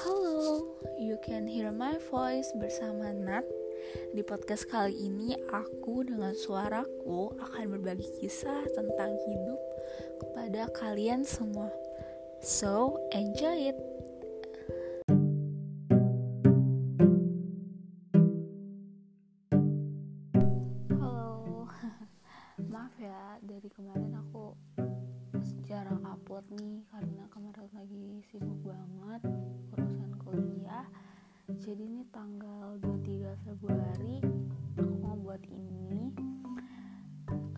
Halo, you can hear my voice bersama Nat. Di podcast kali ini aku dengan suaraku akan berbagi kisah tentang hidup kepada kalian semua. So, enjoy it. Halo. Maaf ya dari kemarin aku jarang upload nih karena kemarin lagi sibuk banget urusan kuliah. Jadi ini tanggal 23 Februari aku mau buat ini.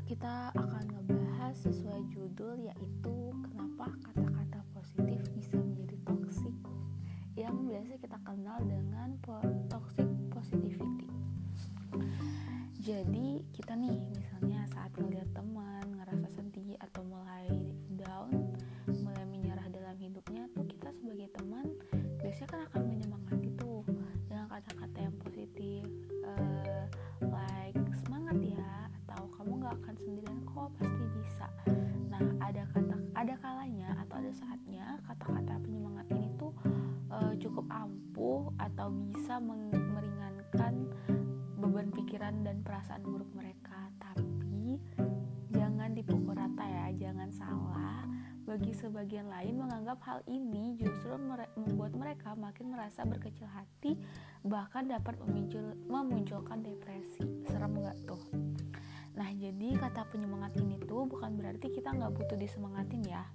Kita akan ngebahas sesuai judul yaitu kenapa kata-kata positif bisa menjadi toxic yang biasa kita kenal dengan toxic positivity. Jadi kita nih misalnya saat melihat teman atau bisa meringankan beban pikiran dan perasaan buruk mereka. Tapi jangan dipukul rata ya jangan salah. Bagi sebagian lain menganggap hal ini justru mere- membuat mereka makin merasa berkecil hati bahkan dapat memincul, memunculkan depresi. Serem nggak tuh? Nah jadi kata penyemangat ini tuh bukan berarti kita nggak butuh disemangatin ya.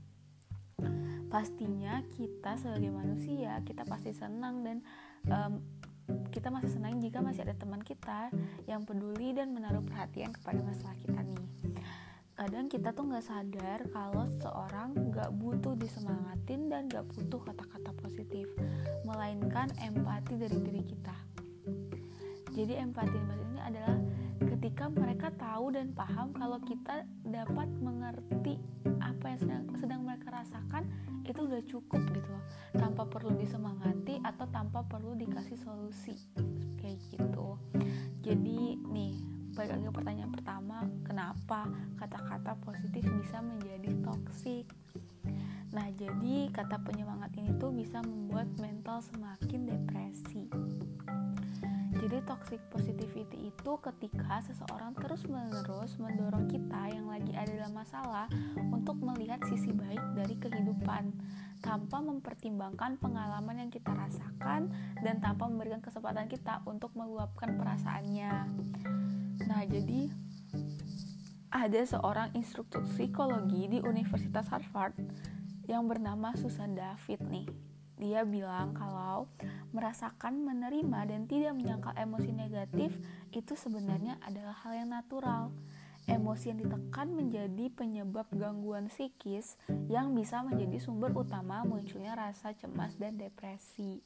Pastinya kita sebagai manusia kita pasti senang dan em, kita masih senang jika masih ada teman kita yang peduli dan menaruh perhatian kepada masalah kita nih. Kadang kita tuh nggak sadar kalau seorang nggak butuh disemangatin dan nggak butuh kata-kata positif melainkan empati dari diri kita. Jadi empati ini adalah mereka tahu dan paham kalau kita dapat mengerti apa yang sedang, sedang mereka rasakan itu udah cukup gitu loh. Tanpa perlu disemangati atau tanpa perlu dikasih solusi kayak gitu. Jadi nih balik lagi pertanyaan pertama kenapa kata-kata positif bisa menjadi toksik nah jadi kata penyemangat ini tuh bisa membuat mental semakin depresi toxic positivity itu ketika seseorang terus-menerus mendorong kita yang lagi ada dalam masalah untuk melihat sisi baik dari kehidupan tanpa mempertimbangkan pengalaman yang kita rasakan dan tanpa memberikan kesempatan kita untuk meluapkan perasaannya. Nah, jadi ada seorang instruktur psikologi di Universitas Harvard yang bernama Susan David nih. Dia bilang kalau merasakan, menerima, dan tidak menyangkal emosi negatif itu sebenarnya adalah hal yang natural. Emosi yang ditekan menjadi penyebab gangguan psikis yang bisa menjadi sumber utama munculnya rasa cemas dan depresi.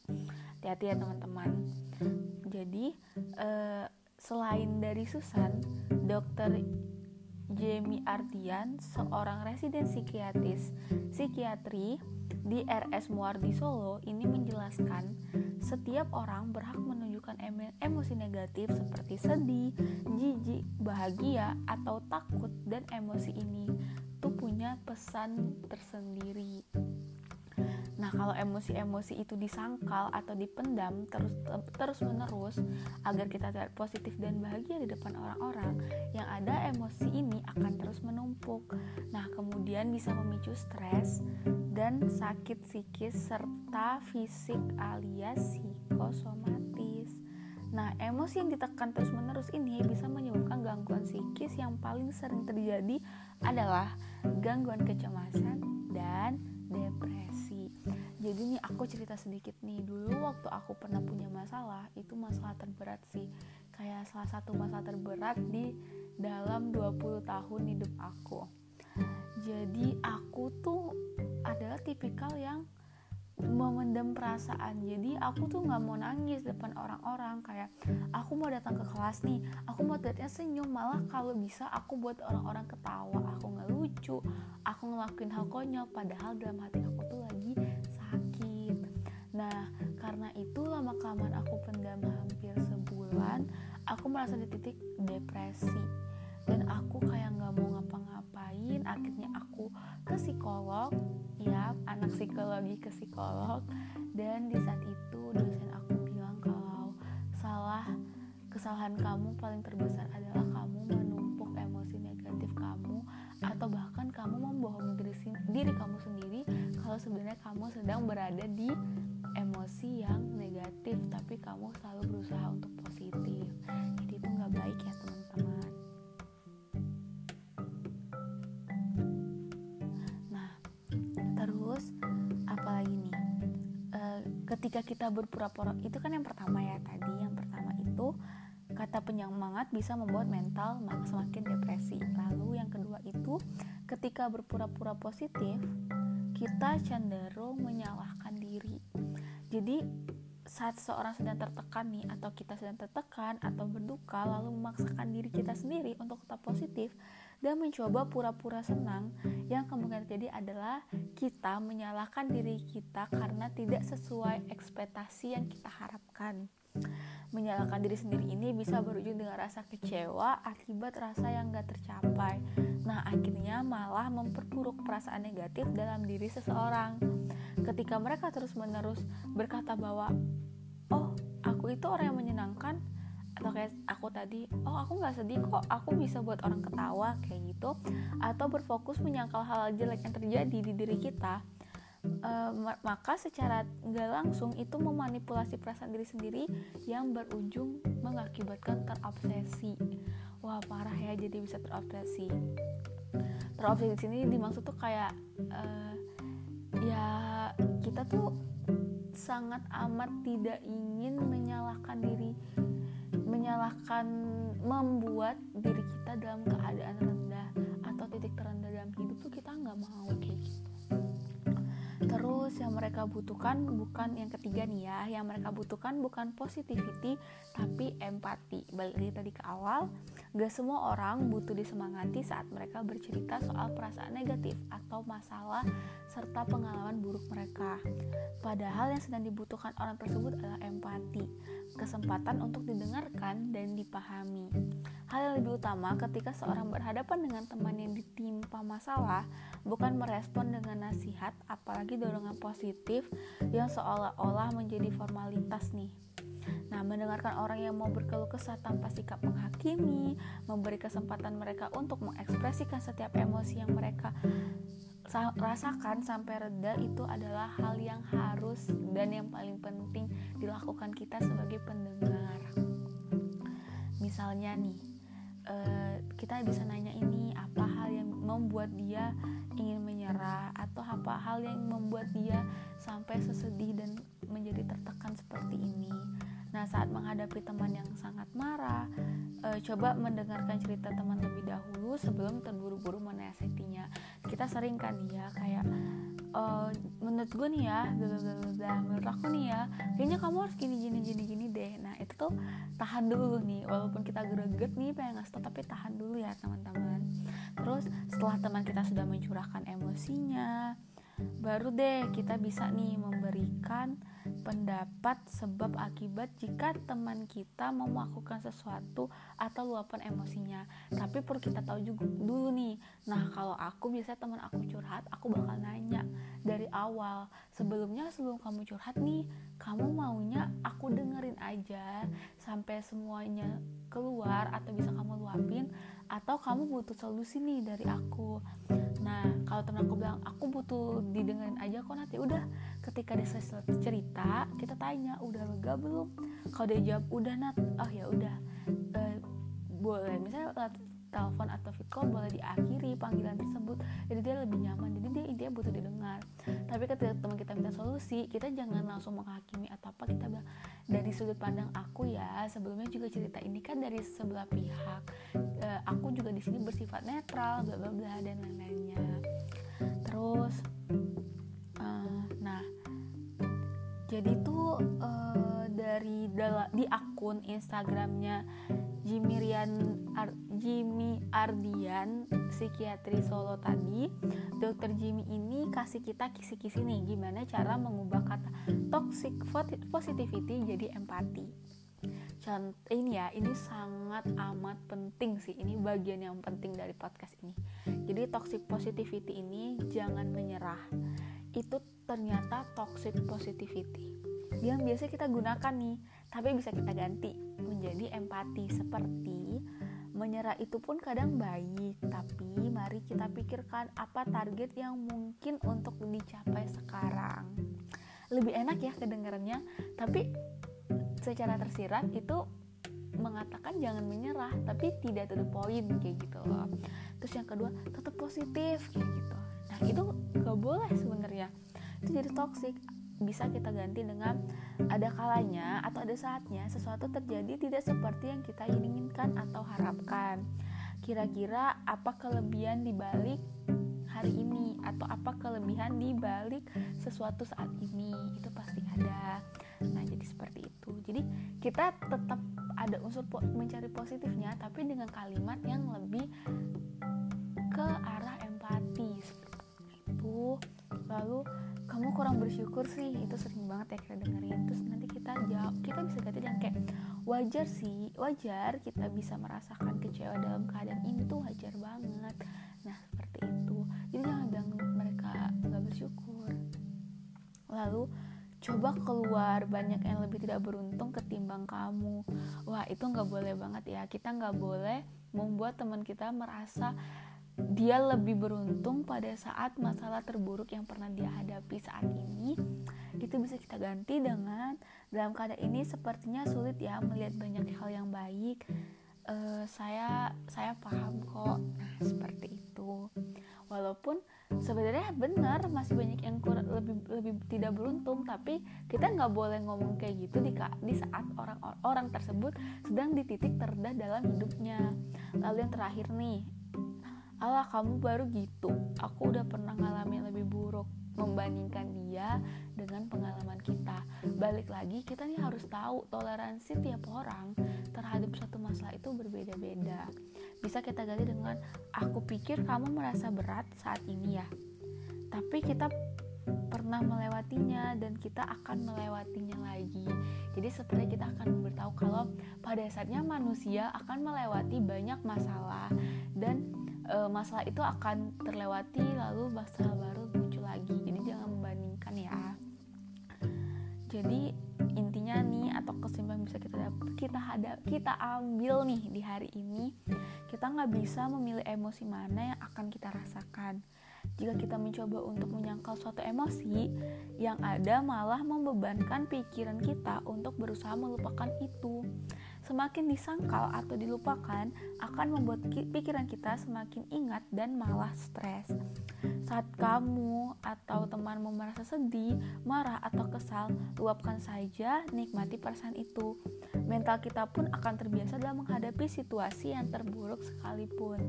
Hati-hati ya teman-teman. Jadi, eh, selain dari Susan, dokter Jamie Ardian, seorang residen psikiatris psikiatri di RS Muardi Solo ini menjelaskan setiap orang berhak menunjukkan emo- emosi negatif seperti sedih, jijik, bahagia, atau takut dan emosi ini tuh punya pesan tersendiri. Nah, kalau emosi-emosi itu disangkal atau dipendam terus terus menerus agar kita terlihat positif dan bahagia di depan orang-orang, yang ada emosi ini akan terus menumpuk. Nah, kemudian bisa memicu stres dan sakit psikis serta fisik alias psikosomatis. Nah, emosi yang ditekan terus-menerus ini bisa menyebabkan gangguan psikis yang paling sering terjadi adalah gangguan kecemasan dan depresi. Jadi nih aku cerita sedikit nih. Dulu waktu aku pernah punya masalah itu masalah terberat sih. Kayak salah satu masalah terberat di dalam 20 tahun hidup aku. Jadi aku tuh adalah tipikal yang memendam perasaan. Jadi aku tuh nggak mau nangis depan orang-orang. Kayak aku mau datang ke kelas nih. Aku mau lihatnya senyum. Malah kalau bisa aku buat orang-orang ketawa. Aku nggak lucu. Aku ngelakuin hal konyol. Padahal dalam hati aku tuh lagi nah karena itu lama kelamaan aku pendam hampir sebulan aku merasa di titik depresi. Dan aku kayak nggak mau ngapa-ngapain akhirnya aku ke psikolog ya anak psikologi ke psikolog. Dan di saat itu dosen aku bilang kalau salah kesalahan kamu paling terbesar adalah kamu menumpuk emosi negatif kamu atau bahkan kamu membohongi diri, diri kamu sendiri kalau sebenarnya kamu sedang berada di emosi yang negatif tapi kamu selalu berusaha untuk positif. Jadi itu nggak baik ya teman-teman. Nah terus apalagi nih? E, ketika kita berpura-pura itu kan yang pertama ya tadi. Yang pertama itu kata penyemangat bisa membuat mental semakin depresi. Lalu yang kedua itu ketika berpura-pura positif kita cenderung menyalahkan diri jadi saat seorang sedang tertekan nih atau kita sedang tertekan atau berduka lalu memaksakan diri kita sendiri untuk tetap positif dan mencoba pura-pura senang yang kemungkinan terjadi adalah kita menyalahkan diri kita karena tidak sesuai ekspektasi yang kita harapkan menyalahkan diri sendiri ini bisa berujung dengan rasa kecewa akibat rasa yang gak tercapai. Nah, akhirnya malah memperburuk perasaan negatif dalam diri seseorang. Ketika mereka terus-menerus berkata bahwa, "Oh, aku itu orang yang menyenangkan," atau kayak aku tadi, "Oh, aku gak sedih kok, aku bisa buat orang ketawa," kayak gitu, atau berfokus menyangkal hal jelek yang terjadi di diri kita uh, maka secara nggak langsung itu memanipulasi perasaan diri sendiri yang berujung mengakibatkan terobsesi. Wah parah ya jadi bisa terobsesi. Terobsesi di sini dimaksud tuh kayak uh, ya kita tuh sangat amat tidak ingin menyalahkan diri menyalahkan membuat diri kita dalam keadaan rendah atau titik terendah dalam hidup tuh kita nggak mau kayak gitu Terus yang mereka butuhkan bukan yang ketiga nih ya, yang mereka butuhkan bukan positivity tapi empati. Balik lagi tadi ke awal, gak semua orang butuh disemangati saat mereka bercerita soal perasaan negatif atau masalah serta pengalaman buruk mereka. Padahal yang sedang dibutuhkan orang tersebut adalah empati, kesempatan untuk didengarkan dan dipahami. Hal yang lebih utama ketika seorang berhadapan dengan teman yang ditimpa masalah bukan merespon dengan nasihat apalagi dorongan positif yang seolah-olah menjadi formalitas nih Nah, mendengarkan orang yang mau berkeluh kesah tanpa sikap menghakimi, memberi kesempatan mereka untuk mengekspresikan setiap emosi yang mereka rasakan sampai reda itu adalah hal yang harus dan yang paling penting dilakukan kita sebagai pendengar. Misalnya nih, uh, kita bisa nanya ini apa hal yang membuat dia ingin menyerah atau apa hal yang membuat dia sampai sesedih dan menjadi tertekan seperti ini. Nah, saat menghadapi teman yang sangat marah, uh, coba mendengarkan cerita teman lebih dahulu sebelum terburu-buru menasihatinya. Kita sering kan ya kayak uh, menurut gue nih ya, bla bla bla menurut aku nih ya, kayaknya kamu harus gini gini gini gini deh. Nah, itu tuh tahan dulu nih, walaupun kita greget nih pengen ngasih tau, tapi tahan dulu ya teman-teman. Terus setelah teman kita sudah mencurahkan emosinya, baru deh kita bisa nih memberikan pendapat sebab akibat jika teman kita mau melakukan sesuatu atau luapan emosinya. Tapi perlu kita tahu juga dulu nih. Nah kalau aku biasa teman aku curhat aku bakal nanya dari awal sebelumnya sebelum kamu curhat nih kamu maunya aku dengerin aja sampai semuanya keluar atau bisa kamu luapin atau kamu butuh solusi nih dari aku nah kalau temen aku bilang aku butuh didengerin aja kok nanti. Udah ketika dia selesai cerita kita tanya udah lega belum? Kalau dia jawab udah nat. Oh ya udah. E, boleh. Misalnya telepon atau video call boleh diakhiri panggilan tersebut. Jadi dia lebih nyaman. Jadi dia intinya butuh didengar. Tapi ketika teman kita minta solusi kita jangan langsung menghakimi atau apa. Kita bilang dari sudut pandang aku ya sebelumnya juga cerita ini kan dari sebelah pihak e, aku juga di sini bersifat netral bla bla bla dan lain-lainnya. Terus uh, nah jadi tuh uh, dari di akun Instagramnya Jimmy Rian Ar, Jimmy Ardian psikiatri Solo tadi dokter Jimmy ini kasih kita kisi-kisi nih gimana cara mengubah kata toxic positivity jadi empati Contoh ini ya, ini sangat amat penting sih. Ini bagian yang penting dari podcast ini. Jadi toxic positivity ini jangan menyerah. Itu ternyata toxic positivity. Yang biasa kita gunakan nih, tapi bisa kita ganti menjadi empati seperti menyerah itu pun kadang baik, tapi mari kita pikirkan apa target yang mungkin untuk dicapai sekarang. Lebih enak ya kedengarannya, tapi secara tersirat itu mengatakan jangan menyerah tapi tidak to the point kayak gitu loh. Terus yang kedua tetap positif kayak gitu nah itu gak boleh sebenarnya. Itu jadi toxic. Bisa kita ganti dengan ada kalanya atau ada saatnya sesuatu terjadi tidak seperti yang kita inginkan atau harapkan. Kira-kira apa kelebihan di balik hari ini atau apa kelebihan di balik sesuatu saat ini? Itu pasti ada. Nah jadi seperti itu. Jadi kita tetap ada unsur po mencari positifnya tapi dengan kalimat yang lebih ke arah empati. seperti lalu kamu kurang bersyukur sih. Itu sering banget ya kita dengerin. Terus nanti kita jawab kita bisa ganti dengan kayak wajar sih wajar kita bisa merasakan kecewa dalam keadaan ini tuh wajar banget. Nah seperti itu. Jadi jangan bilang mereka nggak bersyukur. Lalu coba keluar banyak yang lebih tidak beruntung ketimbang kamu. Wah itu nggak boleh banget ya. Kita nggak boleh membuat teman kita merasa dia lebih beruntung pada saat masalah terburuk yang pernah dia hadapi saat ini itu bisa kita ganti dengan dalam keadaan ini sepertinya sulit ya melihat banyak hal yang baik. Uh, saya saya paham kok. Nah seperti itu. Walaupun sebenarnya benar masih banyak yang kurang lebih lebih tidak beruntung tapi kita nggak boleh ngomong kayak gitu di di saat orang orang tersebut sedang di titik terendah dalam hidupnya. Lalu yang terakhir nih Allah kamu baru gitu. Aku udah pernah ngalamin lebih buruk membandingkan dia dengan pengalaman kita. Balik lagi kita nih harus tahu toleransi tiap orang terhadap satu masalah itu berbeda-beda. Bisa kita ganti dengan aku pikir kamu merasa berat saat ini ya tapi kita pernah melewatinya dan kita akan melewatinya lagi. Jadi seperti kita akan beritahu kalau pada saatnya manusia akan melewati banyak masalah dan e, masalah itu akan terlewati lalu masalah baru muncul lagi. Jadi jangan membandingkan ya. Jadi intinya nih atau kesimpulan bisa kita dapat kita hadap kita ambil nih di hari ini kita nggak bisa memilih emosi mana yang akan kita rasakan. Jika kita mencoba untuk menyangkal suatu emosi yang ada malah membebankan pikiran kita untuk berusaha melupakan itu semakin disangkal atau dilupakan akan membuat pikiran kita semakin ingat dan malah stres. Saat kamu atau temanmu merasa sedih, marah, atau kesal, luapkan saja, nikmati perasaan itu. Mental kita pun akan terbiasa dalam menghadapi situasi yang terburuk sekalipun.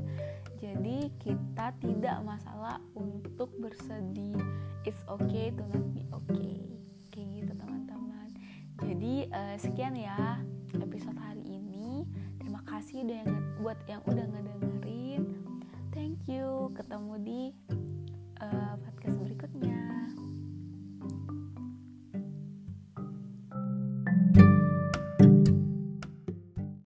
Jadi, kita tidak masalah untuk bersedih. It's okay to not be okay. Kayak gitu, teman-teman. Jadi, uh, sekian ya episode hari ini. Terima kasih udah yang, buat yang udah ngedengerin. Thank you. Ketemu di uh, podcast berikutnya.